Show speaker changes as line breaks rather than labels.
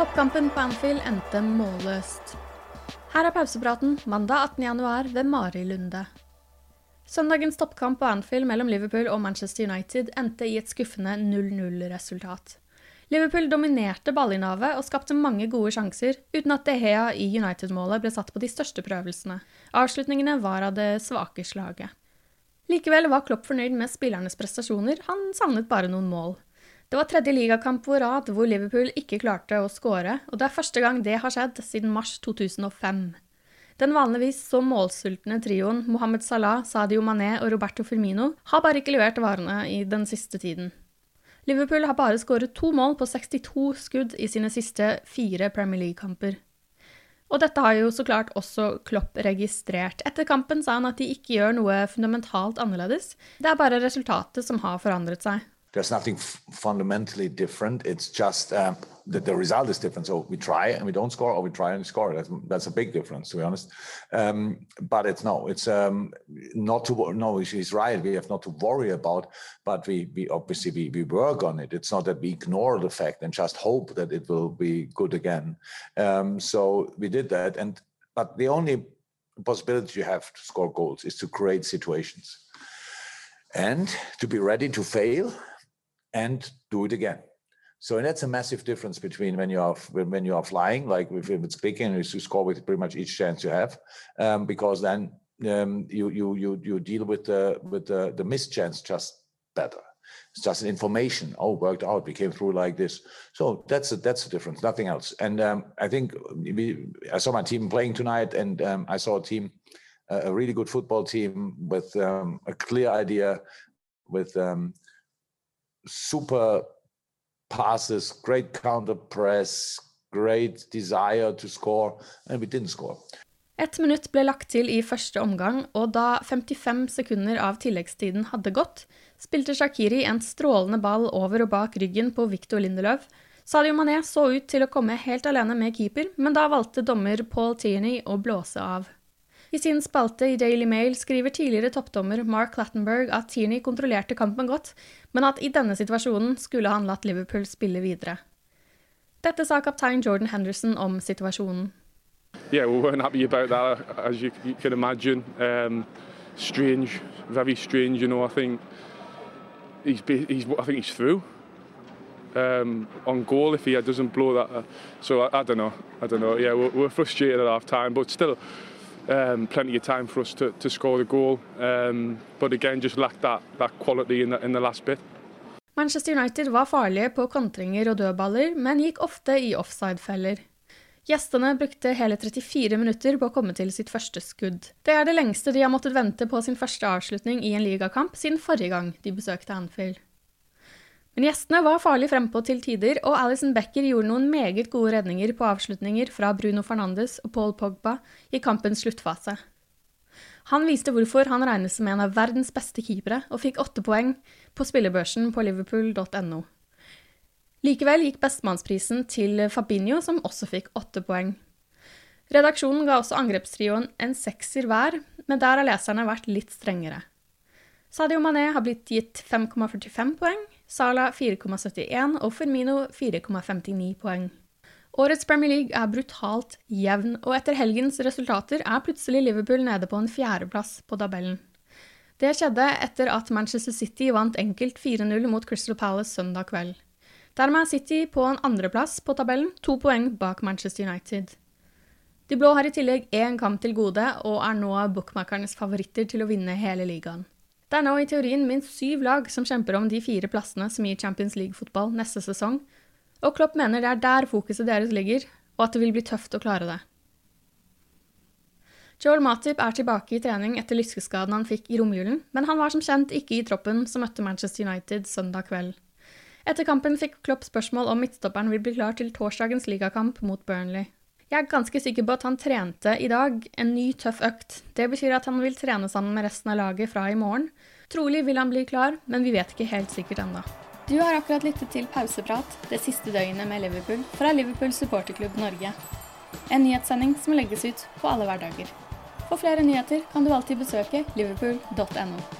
Toppkampen på Anfield endte målløst. Her er pausepraten mandag 18.1 ved Mari Lunde. Søndagens toppkamp på Anfield mellom Liverpool og Manchester United endte i et skuffende 0-0-resultat. Liverpool dominerte ballinnehavet og skapte mange gode sjanser, uten at De Gea i United-målet ble satt på de største prøvelsene. Avslutningene var av det svake slaget. Likevel var Klopp fornøyd med spillernes prestasjoner, han savnet bare noen mål. Det var tredje ligakamp på rad hvor Liverpool ikke klarte å skåre, og det er første gang det har skjedd siden mars 2005. Den vanligvis så målsultne trioen Mohammed Salah, Sadio Mané og Roberto Firmino har bare ikke levert varene i den siste tiden. Liverpool har bare skåret to mål på 62 skudd i sine siste fire Premier League-kamper. Og dette har jo så klart også Klopp registrert. Etter kampen sa han at de ikke gjør noe fundamentalt annerledes, det er bare resultatet som har forandret seg.
There's nothing f- fundamentally different. It's just um, that the result is different. So we try and we don't score, or we try and score. That's, that's a big difference, to be honest. Um, but it's no, it's um, not to no. She's right. We have not to worry about, but we we obviously we, we work on it. It's not that we ignore the fact and just hope that it will be good again. Um, so we did that, and but the only possibility you have to score goals is to create situations and to be ready to fail and do it again. So and that's a massive difference between when you are when you are flying, like if it's clicking, you score with pretty much each chance you have, um, because then um, you you you you deal with the with the the missed chance just better. It's just an information. Oh, worked out. We came through like this. So that's a, that's the difference. Nothing else. And um, I think we, I saw my team playing tonight, and um, I saw a team, a a really good football team with um, a clear idea, with um, super passes, great counter press, great desire to score, and we didn't score.
Ett minutt ble lagt til i første omgang, og da 55 sekunder av tilleggstiden hadde gått, spilte Shakiri en strålende ball over og bak ryggen på Victor Lindelöf. Sadio Mané så ut til å komme helt alene med keeper, men da valgte dommer Paul Tierney å blåse av. I sin spalte i Daily Mail skriver tidligere toppdommer Mark Lattenberg at Tierney kontrollerte kampen godt, men at i denne situasjonen skulle han latt Liverpool spille videre. Dette sa kaptein Jordan Henderson om situasjonen.
yeah, we weren't happy about that, as you, you can imagine. Um, strange, very strange. You know, I think he's, he's I think he's through um, on goal if he doesn't blow that. Uh, so I, I don't know. I don't know. Yeah, we're, we're frustrated at half time, but still. Um, plenty of time for us to, to score the goal, um, but again, just lacked that, that quality in the, in the last bit.
Manchester United var farlige på kontringer og dødballer, men gikk ofte i offside-feller. Gjestene brukte hele 34 minutter på å komme til sitt første skudd. Det er det lengste de har måttet vente på sin første avslutning i en ligakamp siden forrige gang de besøkte Anfield. Men gjestene var farlig frempå til tider, og Alison Becker gjorde noen meget gode redninger på avslutninger fra Bruno Fernandes og Paul Pogba i kampens sluttfase. Han viste hvorfor han regnes som en av verdens beste keepere, og fikk åtte poeng, på spillebørsen på liverpool.no. Likevel gikk bestemannsprisen til Fabinho, som også fikk åtte poeng. Redaksjonen ga også angrepstrioen en sekser hver, men der har leserne vært litt strengere. Sadio Mané har blitt gitt 5,45 poeng, Salah 4,71 og Firmino 4,59 poeng. Årets Premier League er brutalt jevn, og etter helgens resultater er plutselig Liverpool nede på en fjerdeplass på tabellen. Det skjedde etter at Manchester City vant enkelt 4-0 mot Crystal Palace søndag kveld. Dermed er City på en andreplass på tabellen, to poeng bak Manchester United. De blå har i tillegg én kamp til gode, og er nå bookmakernes favoritter til å vinne hele ligaen. Det er nå i teorien minst syv lag som kjemper om de fire plassene som gir Champions League-fotball neste sesong, og Klopp mener det er der fokuset deres ligger, og at det vil bli tøft å klare det. Joel Matip er tilbake i trening etter lyskeskaden han fikk i romjulen, men han var som kjent ikke i troppen som møtte Manchester United søndag kveld. Etter kampen fikk Klopp spørsmål om midtstopperen vil bli klar til torsdagens ligakamp mot Burnley. Jeg er ganske sikker på at han trente i dag en ny, tøff økt. Det betyr at han vil trene sammen med resten av laget fra i morgen. Trolig vil han bli klar, men vi vet ikke helt sikkert ennå. Du har akkurat lyttet til Pauseprat, det siste døgnet med Liverpool, fra Liverpool supporterklubb Norge. En nyhetssending som legges ut på alle hverdager. For flere nyheter kan du alltid besøke liverpool.no.